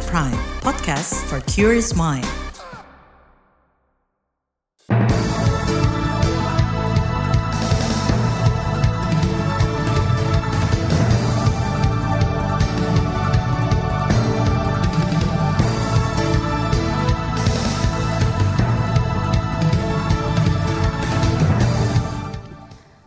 At Prime, podcast for curious mind.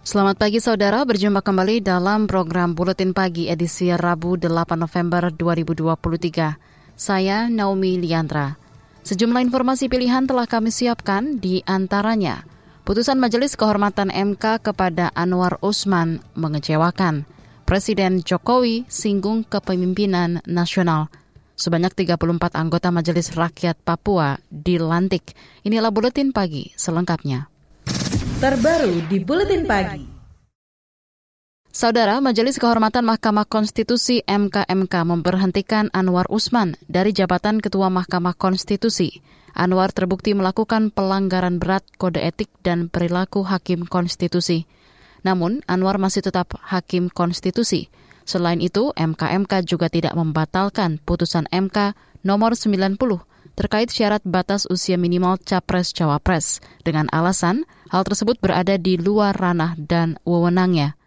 Selamat pagi saudara, berjumpa kembali dalam program Buletin Pagi edisi Rabu 8 November 2023. Saya Naomi Liandra. Sejumlah informasi pilihan telah kami siapkan di antaranya. Putusan Majelis Kehormatan MK kepada Anwar Usman mengecewakan. Presiden Jokowi singgung kepemimpinan nasional. Sebanyak 34 anggota Majelis Rakyat Papua dilantik. Inilah Buletin Pagi selengkapnya. Terbaru di Buletin Pagi. Saudara, Majelis Kehormatan Mahkamah Konstitusi MKMK memberhentikan Anwar Usman dari jabatan Ketua Mahkamah Konstitusi. Anwar terbukti melakukan pelanggaran berat kode etik dan perilaku hakim konstitusi. Namun, Anwar masih tetap hakim konstitusi. Selain itu, MKMK juga tidak membatalkan putusan MK nomor 90 terkait syarat batas usia minimal capres-cawapres dengan alasan hal tersebut berada di luar ranah dan wewenangnya.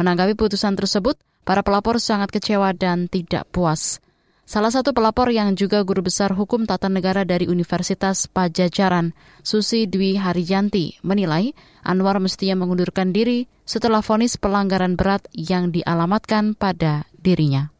Menanggapi putusan tersebut, para pelapor sangat kecewa dan tidak puas. Salah satu pelapor yang juga guru besar hukum tata negara dari Universitas Pajajaran, Susi Dwi Harijanti, menilai Anwar mestinya mengundurkan diri setelah vonis pelanggaran berat yang dialamatkan pada dirinya.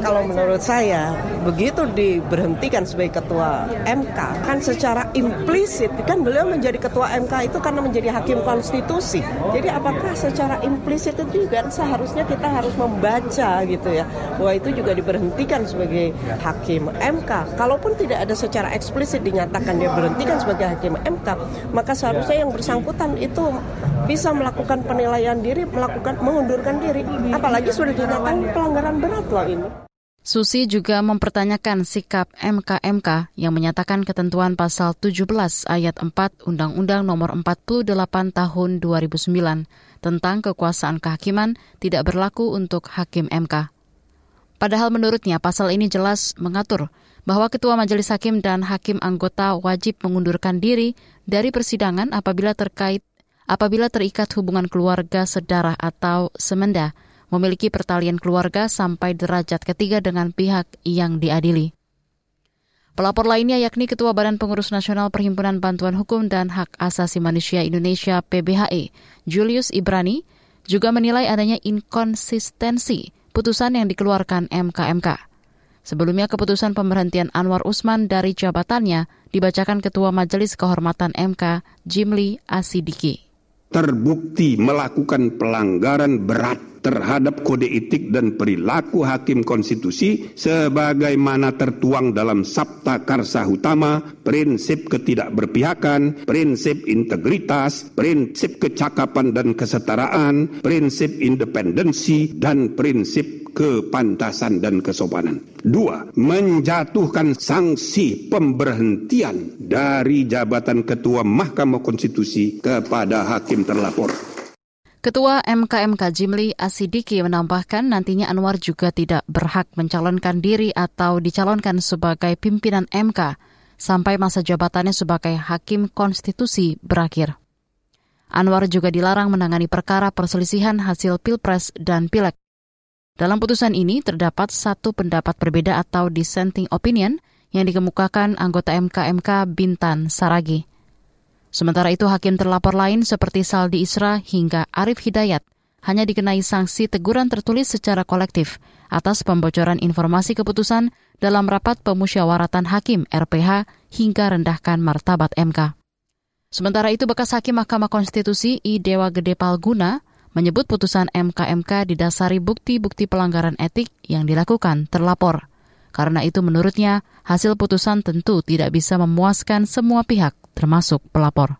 Kalau menurut saya, begitu diberhentikan sebagai ketua MK, kan secara implisit, kan beliau menjadi ketua MK itu karena menjadi hakim konstitusi. Jadi apakah secara implisit itu juga seharusnya kita harus membaca gitu ya, bahwa itu juga diberhentikan sebagai hakim MK. Kalaupun tidak ada secara eksplisit dinyatakan dia berhentikan sebagai hakim MK, maka seharusnya yang bersangkutan itu bisa melakukan penilaian diri, melakukan mengundurkan diri. Apalagi sudah dinyatakan pelanggaran berat loh ini. Susi juga mempertanyakan sikap MKMK yang menyatakan ketentuan pasal 17 ayat 4 Undang-Undang Nomor 48 Tahun 2009 tentang kekuasaan kehakiman tidak berlaku untuk hakim MK. Padahal menurutnya pasal ini jelas mengatur bahwa ketua majelis hakim dan hakim anggota wajib mengundurkan diri dari persidangan apabila terkait apabila terikat hubungan keluarga, sedarah atau semenda memiliki pertalian keluarga sampai derajat ketiga dengan pihak yang diadili. Pelapor lainnya yakni Ketua Badan Pengurus Nasional Perhimpunan Bantuan Hukum dan Hak Asasi Manusia Indonesia PBHE, Julius Ibrani, juga menilai adanya inkonsistensi putusan yang dikeluarkan MKMK. Sebelumnya keputusan pemberhentian Anwar Usman dari jabatannya dibacakan Ketua Majelis Kehormatan MK, Jimli Asidiki. Terbukti melakukan pelanggaran berat terhadap kode etik dan perilaku hakim konstitusi sebagaimana tertuang dalam Sabta Karsa Utama, prinsip ketidakberpihakan, prinsip integritas, prinsip kecakapan dan kesetaraan, prinsip independensi, dan prinsip kepantasan dan kesopanan. Dua, menjatuhkan sanksi pemberhentian dari jabatan Ketua Mahkamah Konstitusi kepada hakim terlapor. Ketua MKMK Jimli Asidiki menambahkan nantinya Anwar juga tidak berhak mencalonkan diri atau dicalonkan sebagai pimpinan MK sampai masa jabatannya sebagai hakim konstitusi berakhir. Anwar juga dilarang menangani perkara perselisihan hasil pilpres dan pileg. Dalam putusan ini terdapat satu pendapat berbeda atau dissenting opinion yang dikemukakan anggota MKMK Bintan Saragi. Sementara itu hakim terlapor lain seperti Saldi Isra hingga Arif Hidayat hanya dikenai sanksi teguran tertulis secara kolektif atas pembocoran informasi keputusan dalam rapat pemusyawaratan hakim RPH hingga rendahkan martabat MK. Sementara itu bekas hakim Mahkamah Konstitusi I Dewa Gede Palguna menyebut putusan MKMK didasari bukti-bukti pelanggaran etik yang dilakukan terlapor. Karena itu menurutnya, hasil putusan tentu tidak bisa memuaskan semua pihak, termasuk pelapor.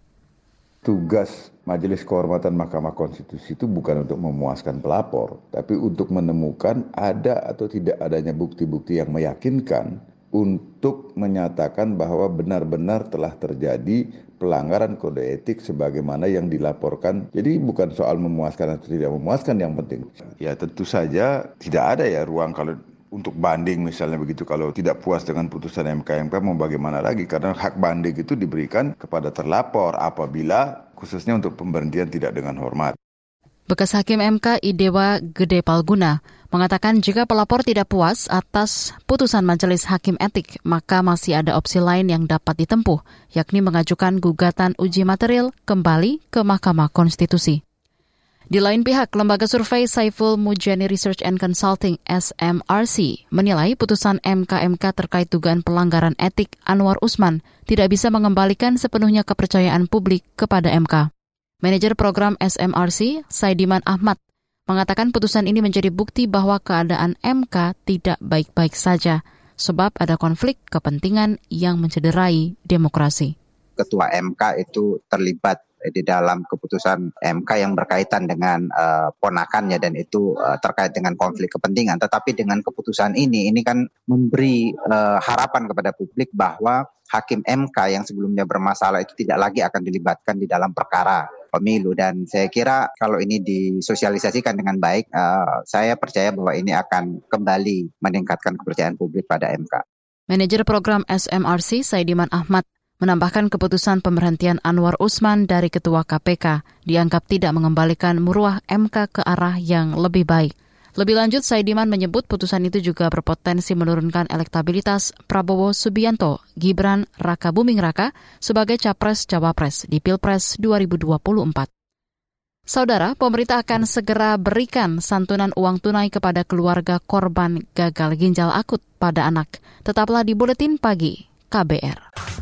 Tugas Majelis Kehormatan Mahkamah Konstitusi itu bukan untuk memuaskan pelapor, tapi untuk menemukan ada atau tidak adanya bukti-bukti yang meyakinkan untuk menyatakan bahwa benar-benar telah terjadi pelanggaran kode etik sebagaimana yang dilaporkan. Jadi bukan soal memuaskan atau tidak memuaskan yang penting. Ya tentu saja tidak ada ya ruang kalau untuk banding misalnya begitu kalau tidak puas dengan putusan MK mau bagaimana lagi karena hak banding itu diberikan kepada terlapor apabila khususnya untuk pemberhentian tidak dengan hormat. Bekas Hakim MK Idewa Gede Palguna mengatakan jika pelapor tidak puas atas putusan Majelis Hakim Etik, maka masih ada opsi lain yang dapat ditempuh, yakni mengajukan gugatan uji material kembali ke Mahkamah Konstitusi. Di lain pihak, lembaga survei Saiful Mujani Research and Consulting SMRC menilai putusan MKMK terkait dugaan pelanggaran etik Anwar Usman tidak bisa mengembalikan sepenuhnya kepercayaan publik kepada MK. Manajer program SMRC, Saidiman Ahmad, mengatakan putusan ini menjadi bukti bahwa keadaan MK tidak baik-baik saja, sebab ada konflik kepentingan yang mencederai demokrasi. Ketua MK itu terlibat di dalam keputusan MK yang berkaitan dengan uh, ponakannya dan itu uh, terkait dengan konflik kepentingan. Tetapi dengan keputusan ini, ini kan memberi uh, harapan kepada publik bahwa hakim MK yang sebelumnya bermasalah itu tidak lagi akan dilibatkan di dalam perkara pemilu dan saya kira kalau ini disosialisasikan dengan baik uh, saya percaya bahwa ini akan kembali meningkatkan kepercayaan publik pada MK. Manajer program SMRC Saidiman Ahmad menambahkan keputusan pemberhentian Anwar Usman dari ketua KPK dianggap tidak mengembalikan muruah MK ke arah yang lebih baik. Lebih lanjut, Saidiman menyebut putusan itu juga berpotensi menurunkan elektabilitas Prabowo Subianto, Gibran Raka Buming Raka sebagai capres-cawapres di Pilpres 2024. Saudara, pemerintah akan segera berikan santunan uang tunai kepada keluarga korban gagal ginjal akut pada anak. Tetaplah di Buletin Pagi KBR.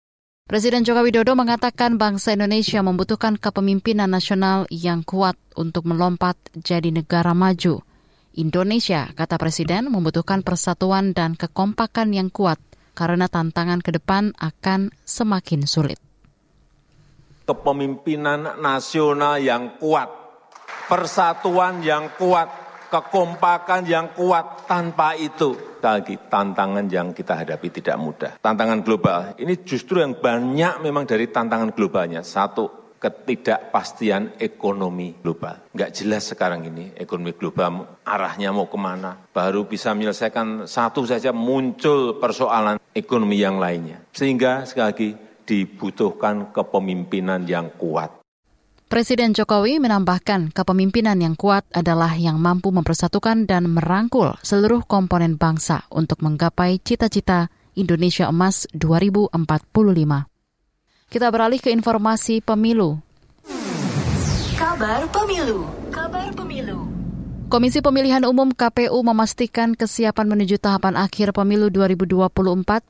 Presiden Joko Widodo mengatakan bangsa Indonesia membutuhkan kepemimpinan nasional yang kuat untuk melompat jadi negara maju. Indonesia, kata Presiden, membutuhkan persatuan dan kekompakan yang kuat karena tantangan ke depan akan semakin sulit. Kepemimpinan nasional yang kuat, persatuan yang kuat, kekompakan yang kuat. Tanpa itu, lagi tantangan yang kita hadapi tidak mudah. Tantangan global ini justru yang banyak memang dari tantangan globalnya. Satu, ketidakpastian ekonomi global. Nggak jelas sekarang ini ekonomi global arahnya mau ke mana. Baru bisa menyelesaikan satu saja muncul persoalan ekonomi yang lainnya. Sehingga sekali lagi dibutuhkan kepemimpinan yang kuat. Presiden Jokowi menambahkan kepemimpinan yang kuat adalah yang mampu mempersatukan dan merangkul seluruh komponen bangsa untuk menggapai cita-cita Indonesia Emas 2045. Kita beralih ke informasi pemilu. Kabar pemilu. Kabar pemilu. Komisi Pemilihan Umum KPU memastikan kesiapan menuju tahapan akhir pemilu 2024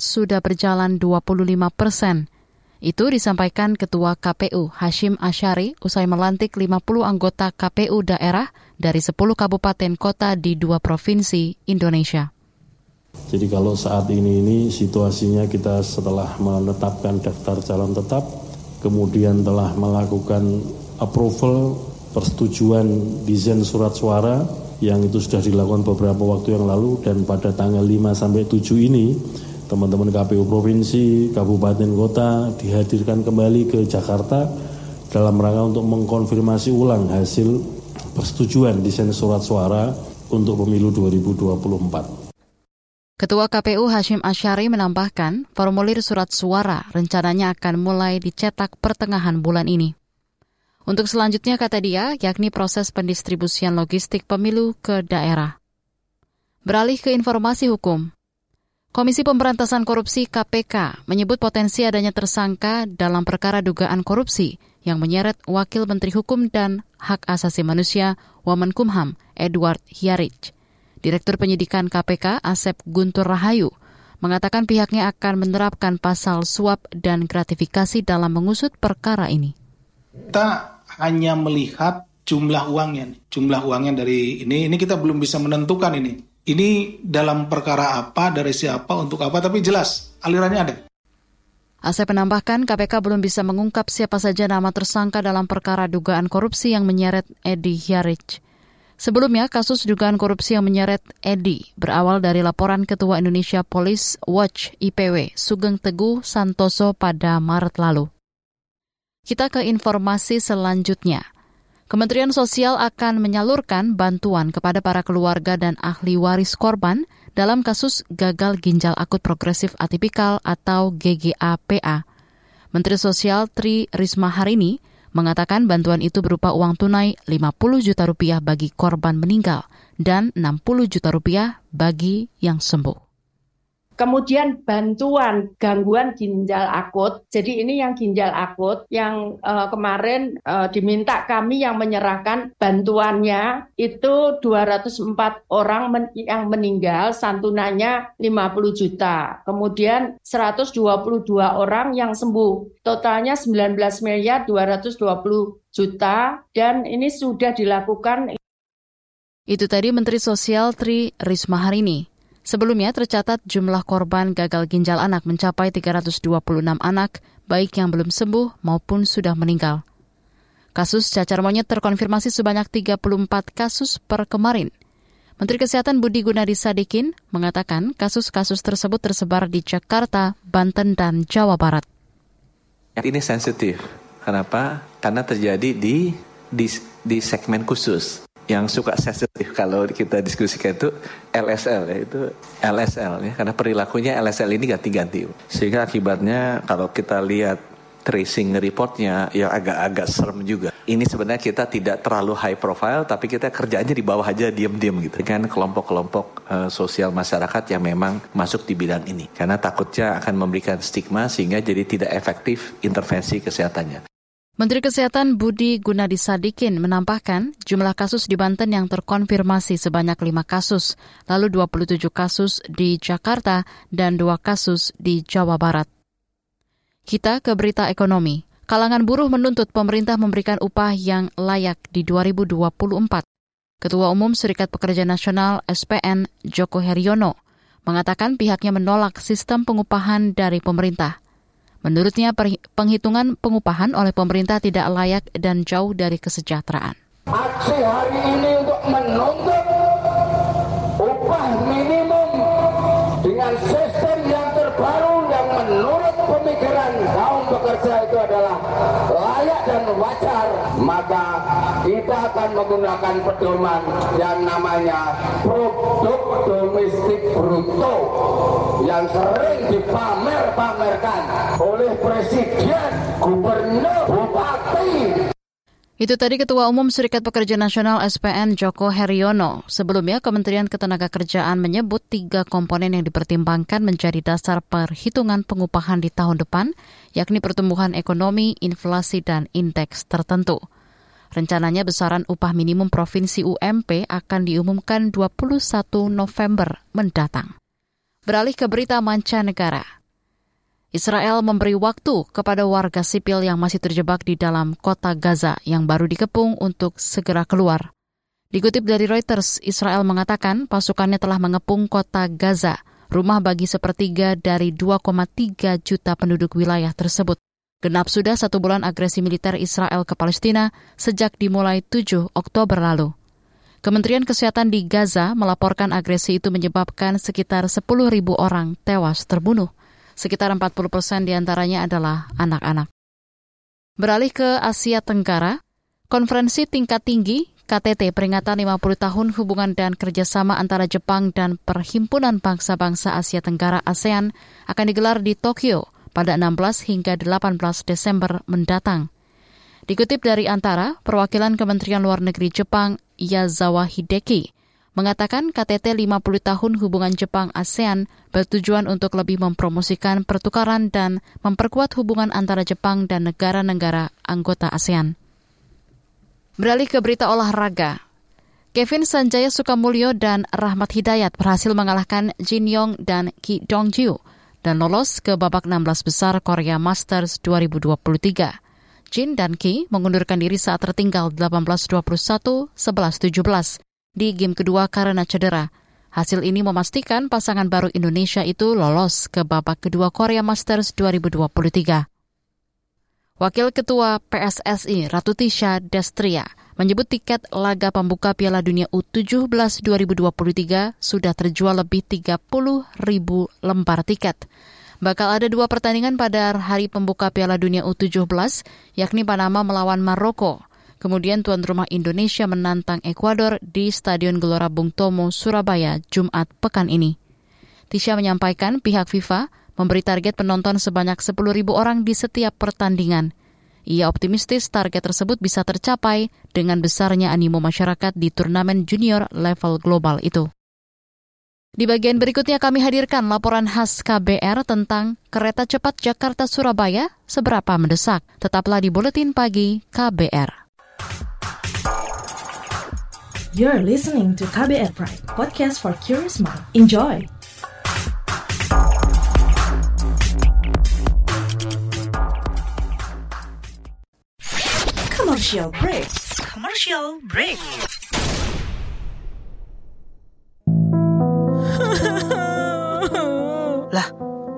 sudah berjalan 25 persen. Itu disampaikan Ketua KPU Hashim Asyari usai melantik 50 anggota KPU daerah dari 10 kabupaten kota di dua provinsi Indonesia. Jadi kalau saat ini ini situasinya kita setelah menetapkan daftar calon tetap, kemudian telah melakukan approval persetujuan desain surat suara yang itu sudah dilakukan beberapa waktu yang lalu dan pada tanggal 5 sampai 7 ini teman-teman KPU provinsi, kabupaten kota dihadirkan kembali ke Jakarta dalam rangka untuk mengkonfirmasi ulang hasil persetujuan desain surat suara untuk pemilu 2024. Ketua KPU Hashim Asyari menambahkan, formulir surat suara rencananya akan mulai dicetak pertengahan bulan ini. Untuk selanjutnya, kata dia, yakni proses pendistribusian logistik pemilu ke daerah. Beralih ke informasi hukum, Komisi Pemberantasan Korupsi KPK menyebut potensi adanya tersangka dalam perkara dugaan korupsi yang menyeret Wakil Menteri Hukum dan Hak Asasi Manusia Wamenkumham Edward Hiarich. Direktur Penyidikan KPK Asep Guntur Rahayu mengatakan pihaknya akan menerapkan pasal suap dan gratifikasi dalam mengusut perkara ini. Kita hanya melihat jumlah uangnya, jumlah uangnya dari ini, ini kita belum bisa menentukan ini ini dalam perkara apa, dari siapa, untuk apa, tapi jelas alirannya ada. Asep menambahkan KPK belum bisa mengungkap siapa saja nama tersangka dalam perkara dugaan korupsi yang menyeret Edi Hyarich. Sebelumnya, kasus dugaan korupsi yang menyeret Edi berawal dari laporan Ketua Indonesia Police Watch IPW Sugeng Teguh Santoso pada Maret lalu. Kita ke informasi selanjutnya. Kementerian Sosial akan menyalurkan bantuan kepada para keluarga dan ahli waris korban dalam kasus gagal ginjal akut progresif atipikal atau GGAPA. Menteri Sosial Tri Risma hari ini mengatakan bantuan itu berupa uang tunai 50 juta rupiah bagi korban meninggal dan 60 juta rupiah bagi yang sembuh. Kemudian bantuan gangguan ginjal akut. Jadi ini yang ginjal akut yang uh, kemarin uh, diminta kami yang menyerahkan bantuannya itu 204 orang men yang meninggal santunannya 50 juta. Kemudian 122 orang yang sembuh. Totalnya 19 miliar 220 juta dan ini sudah dilakukan itu tadi Menteri Sosial Tri Risma hari ini. Sebelumnya tercatat jumlah korban gagal ginjal anak mencapai 326 anak, baik yang belum sembuh maupun sudah meninggal. Kasus cacar monyet terkonfirmasi sebanyak 34 kasus per kemarin. Menteri Kesehatan Budi Gunadi Sadikin mengatakan kasus-kasus tersebut tersebar di Jakarta, Banten, dan Jawa Barat. Ini sensitif. Kenapa? Karena terjadi di di, di segmen khusus yang suka sensitif kalau kita diskusikan itu LSL ya itu LSL ya karena perilakunya LSL ini ganti-ganti sehingga akibatnya kalau kita lihat tracing reportnya ya agak-agak serem juga. Ini sebenarnya kita tidak terlalu high profile, tapi kita kerjanya di bawah aja diam-diam gitu. Dengan kelompok-kelompok uh, sosial masyarakat yang memang masuk di bidang ini. Karena takutnya akan memberikan stigma sehingga jadi tidak efektif intervensi kesehatannya. Menteri Kesehatan Budi Gunadi Sadikin menambahkan jumlah kasus di Banten yang terkonfirmasi sebanyak 5 kasus, lalu 27 kasus di Jakarta dan 2 kasus di Jawa Barat. Kita ke berita ekonomi. Kalangan buruh menuntut pemerintah memberikan upah yang layak di 2024. Ketua Umum Serikat Pekerja Nasional SPN Joko Heriono mengatakan pihaknya menolak sistem pengupahan dari pemerintah. Menurutnya penghitungan pengupahan oleh pemerintah tidak layak dan jauh dari kesejahteraan. Aksi hari ini untuk menuntut upah minimum dengan sistem yang terbaru yang menurut pemikiran kaum pekerja itu adalah layak dan wajar, maka kita akan menggunakan pedoman yang namanya produk domestik bruto yang sering dipamer-pamerkan oleh presiden, gubernur, bupati, itu tadi Ketua Umum Serikat Pekerja Nasional SPN Joko Heriono. Sebelumnya Kementerian Ketenagakerjaan menyebut tiga komponen yang dipertimbangkan menjadi dasar perhitungan pengupahan di tahun depan, yakni pertumbuhan ekonomi, inflasi, dan indeks tertentu. Rencananya besaran upah minimum Provinsi UMP akan diumumkan 21 November mendatang. Beralih ke berita mancanegara. Israel memberi waktu kepada warga sipil yang masih terjebak di dalam kota Gaza yang baru dikepung untuk segera keluar. Dikutip dari Reuters, Israel mengatakan pasukannya telah mengepung kota Gaza, rumah bagi sepertiga dari 2,3 juta penduduk wilayah tersebut. Genap sudah satu bulan agresi militer Israel ke Palestina sejak dimulai 7 Oktober lalu. Kementerian Kesehatan di Gaza melaporkan agresi itu menyebabkan sekitar 10.000 orang tewas terbunuh. Sekitar 40 persen di antaranya adalah anak-anak. Beralih ke Asia Tenggara, konferensi tingkat tinggi KTT peringatan 50 tahun hubungan dan kerjasama antara Jepang dan Perhimpunan Bangsa-Bangsa Asia Tenggara ASEAN akan digelar di Tokyo pada 16 hingga 18 Desember mendatang. Dikutip dari Antara, perwakilan Kementerian Luar Negeri Jepang Yazawa Hideki mengatakan KTT 50 tahun hubungan Jepang-ASEAN bertujuan untuk lebih mempromosikan pertukaran dan memperkuat hubungan antara Jepang dan negara-negara anggota ASEAN. Beralih ke berita olahraga. Kevin Sanjaya Sukamulyo dan Rahmat Hidayat berhasil mengalahkan Jin Yong dan Ki Dongju dan lolos ke babak 16 besar Korea Masters 2023. Jin dan Ki mengundurkan diri saat tertinggal 18-21, 11-17 di game kedua karena cedera. Hasil ini memastikan pasangan baru Indonesia itu lolos ke babak kedua Korea Masters 2023. Wakil Ketua PSSI Ratu Tisha Destria menyebut tiket laga pembuka Piala Dunia U17 2023 sudah terjual lebih 30 ribu lembar tiket. Bakal ada dua pertandingan pada hari pembuka Piala Dunia U17, yakni Panama melawan Maroko Kemudian tuan rumah Indonesia menantang Ekuador di Stadion Gelora Bung Tomo, Surabaya, Jumat pekan ini. Tisha menyampaikan pihak FIFA memberi target penonton sebanyak 10.000 orang di setiap pertandingan. Ia optimistis target tersebut bisa tercapai dengan besarnya animo masyarakat di turnamen junior level global itu. Di bagian berikutnya kami hadirkan laporan khas KBR tentang kereta cepat Jakarta-Surabaya seberapa mendesak. Tetaplah di Buletin Pagi KBR. You're listening to KBR Pride, podcast for curious mind. Enjoy! Commercial break. Commercial break. lah,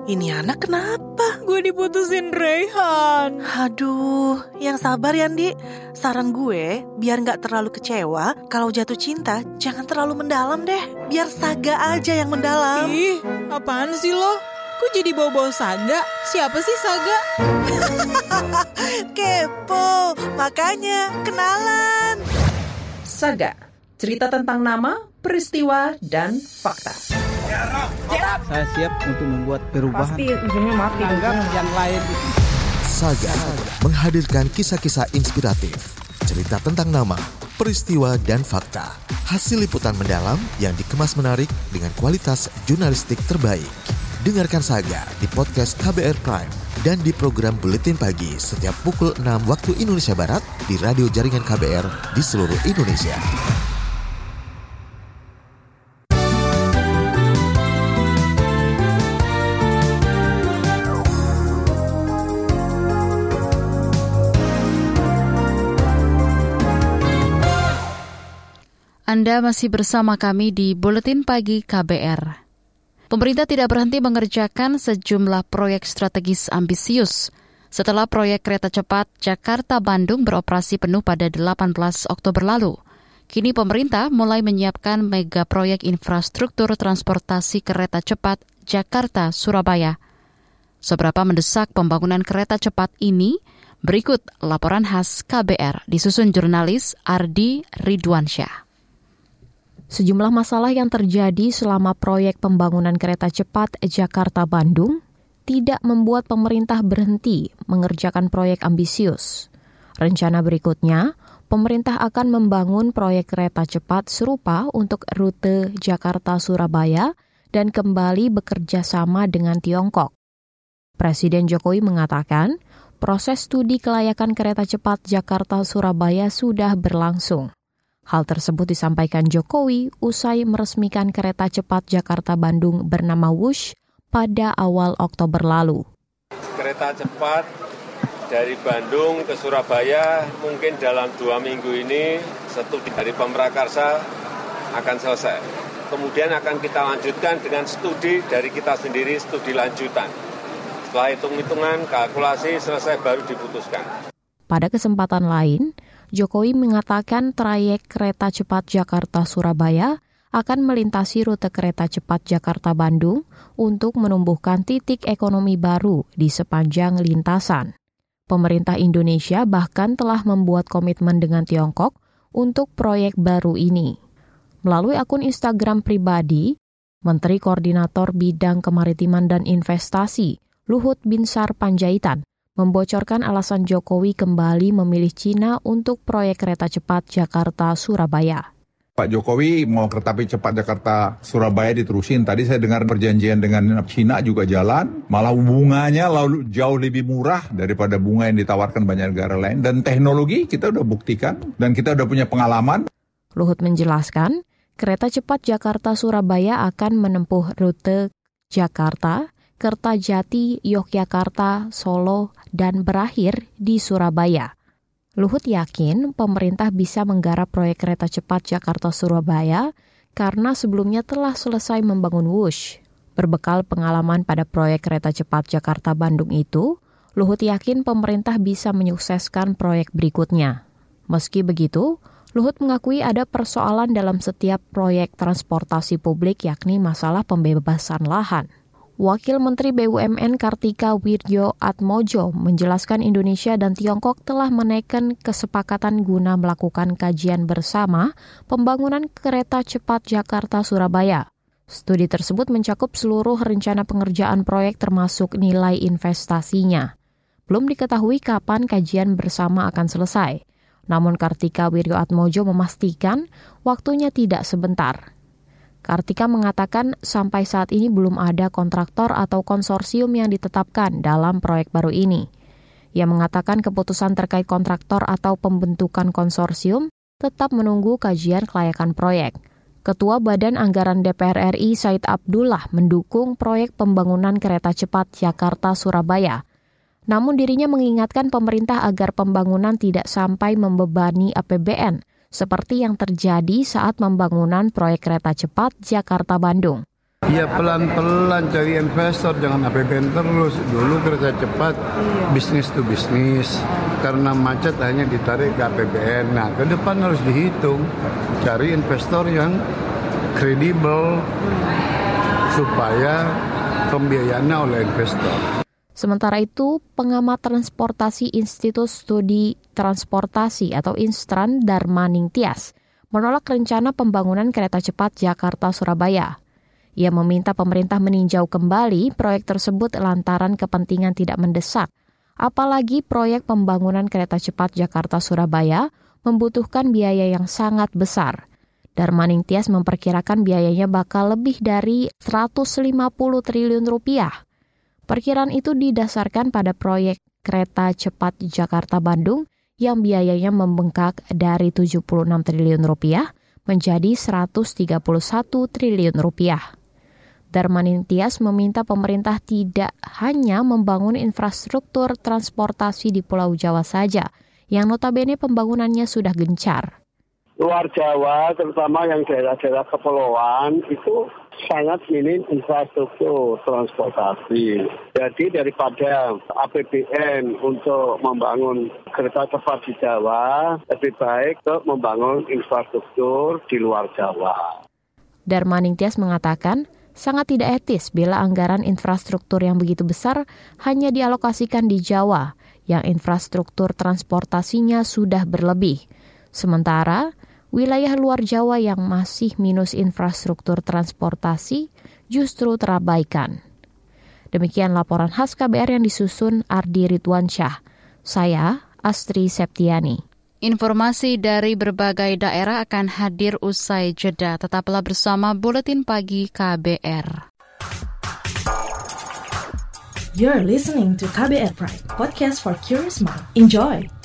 ini anak kenapa? Gue diputusin Reyhan. Aduh, yang sabar ya, Di. Saran gue, biar nggak terlalu kecewa, kalau jatuh cinta, jangan terlalu mendalam deh. Biar Saga aja yang mendalam. Ih, apaan sih lo? Kok jadi bawa-bawa Saga? Siapa sih Saga? Kepo, makanya kenalan. Saga, cerita tentang nama, peristiwa, dan fakta. Saya siap untuk membuat perubahan. Pasti ujungnya mati. Anggap yang lain. Saga menghadirkan kisah-kisah inspiratif, cerita tentang nama, peristiwa, dan fakta. Hasil liputan mendalam yang dikemas menarik dengan kualitas jurnalistik terbaik. Dengarkan Saga di podcast KBR Prime dan di program Buletin Pagi setiap pukul 6 waktu Indonesia Barat di radio jaringan KBR di seluruh Indonesia. Anda masih bersama kami di Buletin Pagi KBR. Pemerintah tidak berhenti mengerjakan sejumlah proyek strategis ambisius. Setelah proyek kereta cepat Jakarta-Bandung beroperasi penuh pada 18 Oktober lalu, kini pemerintah mulai menyiapkan mega proyek infrastruktur transportasi kereta cepat Jakarta-Surabaya. Seberapa mendesak pembangunan kereta cepat ini? Berikut laporan khas KBR disusun jurnalis Ardi Ridwansyah. Sejumlah masalah yang terjadi selama proyek pembangunan kereta cepat Jakarta-Bandung tidak membuat pemerintah berhenti mengerjakan proyek ambisius. Rencana berikutnya, pemerintah akan membangun proyek kereta cepat serupa untuk rute Jakarta-Surabaya dan kembali bekerja sama dengan Tiongkok. Presiden Jokowi mengatakan, proses studi kelayakan kereta cepat Jakarta-Surabaya sudah berlangsung. Hal tersebut disampaikan Jokowi usai meresmikan kereta cepat Jakarta-Bandung bernama Wush pada awal Oktober lalu. Kereta cepat dari Bandung ke Surabaya mungkin dalam dua minggu ini studi dari Pemrakarsa akan selesai. Kemudian akan kita lanjutkan dengan studi dari kita sendiri, studi lanjutan. Setelah hitung-hitungan, kalkulasi selesai baru diputuskan. Pada kesempatan lain, Jokowi mengatakan trayek kereta cepat Jakarta-Surabaya akan melintasi rute kereta cepat Jakarta-Bandung untuk menumbuhkan titik ekonomi baru di sepanjang lintasan. Pemerintah Indonesia bahkan telah membuat komitmen dengan Tiongkok untuk proyek baru ini. Melalui akun Instagram pribadi, Menteri Koordinator Bidang Kemaritiman dan Investasi Luhut Binsar Panjaitan membocorkan alasan Jokowi kembali memilih Cina untuk proyek kereta cepat Jakarta-Surabaya. Pak Jokowi mau kereta api cepat Jakarta Surabaya diterusin. Tadi saya dengar perjanjian dengan Cina juga jalan. Malah bunganya lalu jauh lebih murah daripada bunga yang ditawarkan banyak negara lain. Dan teknologi kita udah buktikan dan kita udah punya pengalaman. Luhut menjelaskan, kereta cepat Jakarta Surabaya akan menempuh rute Jakarta, Kertajati, Yogyakarta, Solo, dan berakhir di Surabaya. Luhut yakin pemerintah bisa menggarap proyek kereta cepat Jakarta-Surabaya karena sebelumnya telah selesai membangun Wush. Berbekal pengalaman pada proyek kereta cepat Jakarta-Bandung itu, Luhut yakin pemerintah bisa menyukseskan proyek berikutnya. Meski begitu, Luhut mengakui ada persoalan dalam setiap proyek transportasi publik yakni masalah pembebasan lahan. Wakil Menteri BUMN Kartika Wirjo Atmojo menjelaskan Indonesia dan Tiongkok telah menaikkan kesepakatan guna melakukan kajian bersama pembangunan kereta cepat Jakarta-Surabaya. Studi tersebut mencakup seluruh rencana pengerjaan proyek termasuk nilai investasinya. Belum diketahui kapan kajian bersama akan selesai. Namun Kartika Wirjo Atmojo memastikan waktunya tidak sebentar. Kartika mengatakan sampai saat ini belum ada kontraktor atau konsorsium yang ditetapkan dalam proyek baru ini. Ia mengatakan keputusan terkait kontraktor atau pembentukan konsorsium tetap menunggu kajian kelayakan proyek. Ketua Badan Anggaran DPR RI Said Abdullah mendukung proyek pembangunan kereta cepat Jakarta-Surabaya. Namun dirinya mengingatkan pemerintah agar pembangunan tidak sampai membebani APBN – seperti yang terjadi saat pembangunan proyek kereta cepat Jakarta-Bandung. Ya pelan-pelan cari investor, jangan APBN terus. Dulu kereta cepat bisnis to bisnis, karena macet hanya ditarik ke APBN. Nah ke depan harus dihitung, cari investor yang kredibel supaya pembiayaannya oleh investor. Sementara itu, pengamat transportasi Institut Studi Transportasi atau Instran Darmaning Tias menolak rencana pembangunan kereta cepat Jakarta-Surabaya. Ia meminta pemerintah meninjau kembali proyek tersebut lantaran kepentingan tidak mendesak. Apalagi proyek pembangunan kereta cepat Jakarta-Surabaya membutuhkan biaya yang sangat besar. Darmaning Tias memperkirakan biayanya bakal lebih dari 150 triliun rupiah. Perkiraan itu didasarkan pada proyek kereta cepat Jakarta-Bandung yang biayanya membengkak dari 76 triliun rupiah menjadi 131 triliun rupiah. Darmanintias meminta pemerintah tidak hanya membangun infrastruktur transportasi di Pulau Jawa saja, yang notabene pembangunannya sudah gencar. Luar Jawa, terutama yang daerah-daerah kepulauan, itu sangat minim infrastruktur transportasi. Jadi daripada APBN untuk membangun kereta cepat di Jawa, lebih baik untuk membangun infrastruktur di luar Jawa. Darmaning Tias mengatakan, sangat tidak etis bila anggaran infrastruktur yang begitu besar hanya dialokasikan di Jawa, yang infrastruktur transportasinya sudah berlebih. Sementara, wilayah luar Jawa yang masih minus infrastruktur transportasi justru terabaikan. Demikian laporan khas KBR yang disusun Ardi Ridwansyah. Saya Astri Septiani. Informasi dari berbagai daerah akan hadir usai jeda. Tetaplah bersama Buletin Pagi KBR. You're listening to KBR Pride, podcast for curious mind. Enjoy!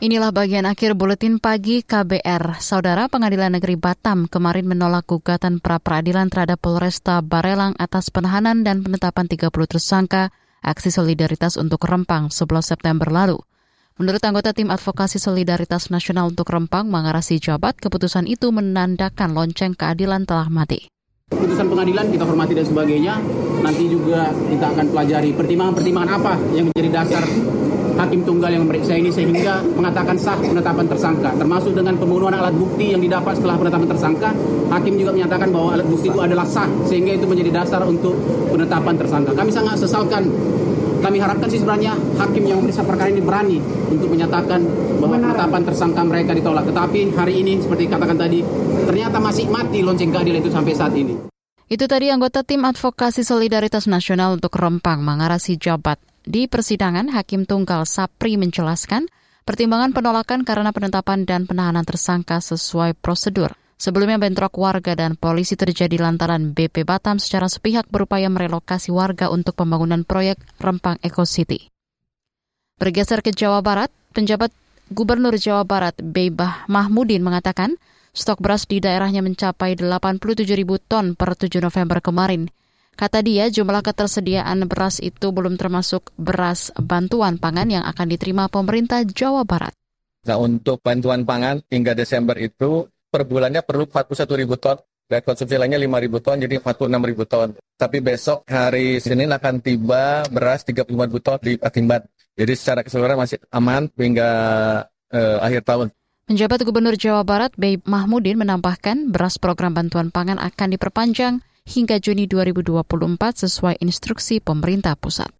Inilah bagian akhir buletin pagi KBR. Saudara Pengadilan Negeri Batam kemarin menolak gugatan pra-peradilan terhadap Polresta Barelang atas penahanan dan penetapan 30 tersangka aksi solidaritas untuk Rempang 11 September lalu. Menurut anggota tim advokasi solidaritas nasional untuk Rempang, Mangarasi Jabat, keputusan itu menandakan lonceng keadilan telah mati. Putusan pengadilan kita hormati dan sebagainya, nanti juga kita akan pelajari pertimbangan-pertimbangan apa yang menjadi dasar hakim tunggal yang memeriksa ini sehingga mengatakan sah penetapan tersangka. Termasuk dengan pemenuhan alat bukti yang didapat setelah penetapan tersangka hakim juga menyatakan bahwa alat bukti itu adalah sah sehingga itu menjadi dasar untuk penetapan tersangka. Kami sangat sesalkan. Kami harapkan sih sebenarnya hakim yang memeriksa perkara ini berani untuk menyatakan bahwa penetapan tersangka mereka ditolak. Tetapi hari ini seperti katakan tadi ternyata masih mati lonceng keadilan itu sampai saat ini. Itu tadi anggota tim advokasi solidaritas nasional untuk Rempang Mangarasi Jabat. Di persidangan, Hakim Tunggal Sapri menjelaskan pertimbangan penolakan karena penetapan dan penahanan tersangka sesuai prosedur. Sebelumnya bentrok warga dan polisi terjadi lantaran BP Batam secara sepihak berupaya merelokasi warga untuk pembangunan proyek Rempang Eco City. Bergeser ke Jawa Barat, penjabat Gubernur Jawa Barat Beibah Mahmudin mengatakan stok beras di daerahnya mencapai 87 ribu ton per 7 November kemarin. Kata dia, jumlah ketersediaan beras itu belum termasuk beras bantuan pangan yang akan diterima pemerintah Jawa Barat. Nah, untuk bantuan pangan hingga Desember itu per bulannya perlu 41 ribu ton. Dan konsumsi lainnya 5 ribu ton, jadi 46 ribu ton. Tapi besok hari Senin akan tiba beras 35 ribu ton di Patimban. Jadi secara keseluruhan masih aman hingga uh, akhir tahun. Penjabat Gubernur Jawa Barat, Bey Mahmudin menambahkan beras program bantuan pangan akan diperpanjang hingga Juni 2024 sesuai instruksi pemerintah pusat.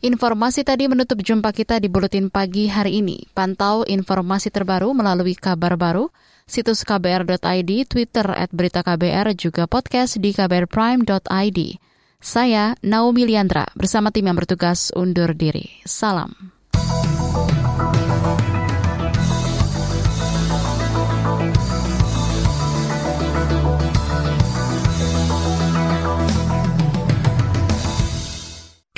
Informasi tadi menutup jumpa kita di Buletin Pagi hari ini. Pantau informasi terbaru melalui kabar baru, situs kbr.id, Twitter at berita KBR, juga podcast di kbrprime.id. Saya Naomi Liandra bersama tim yang bertugas undur diri. Salam.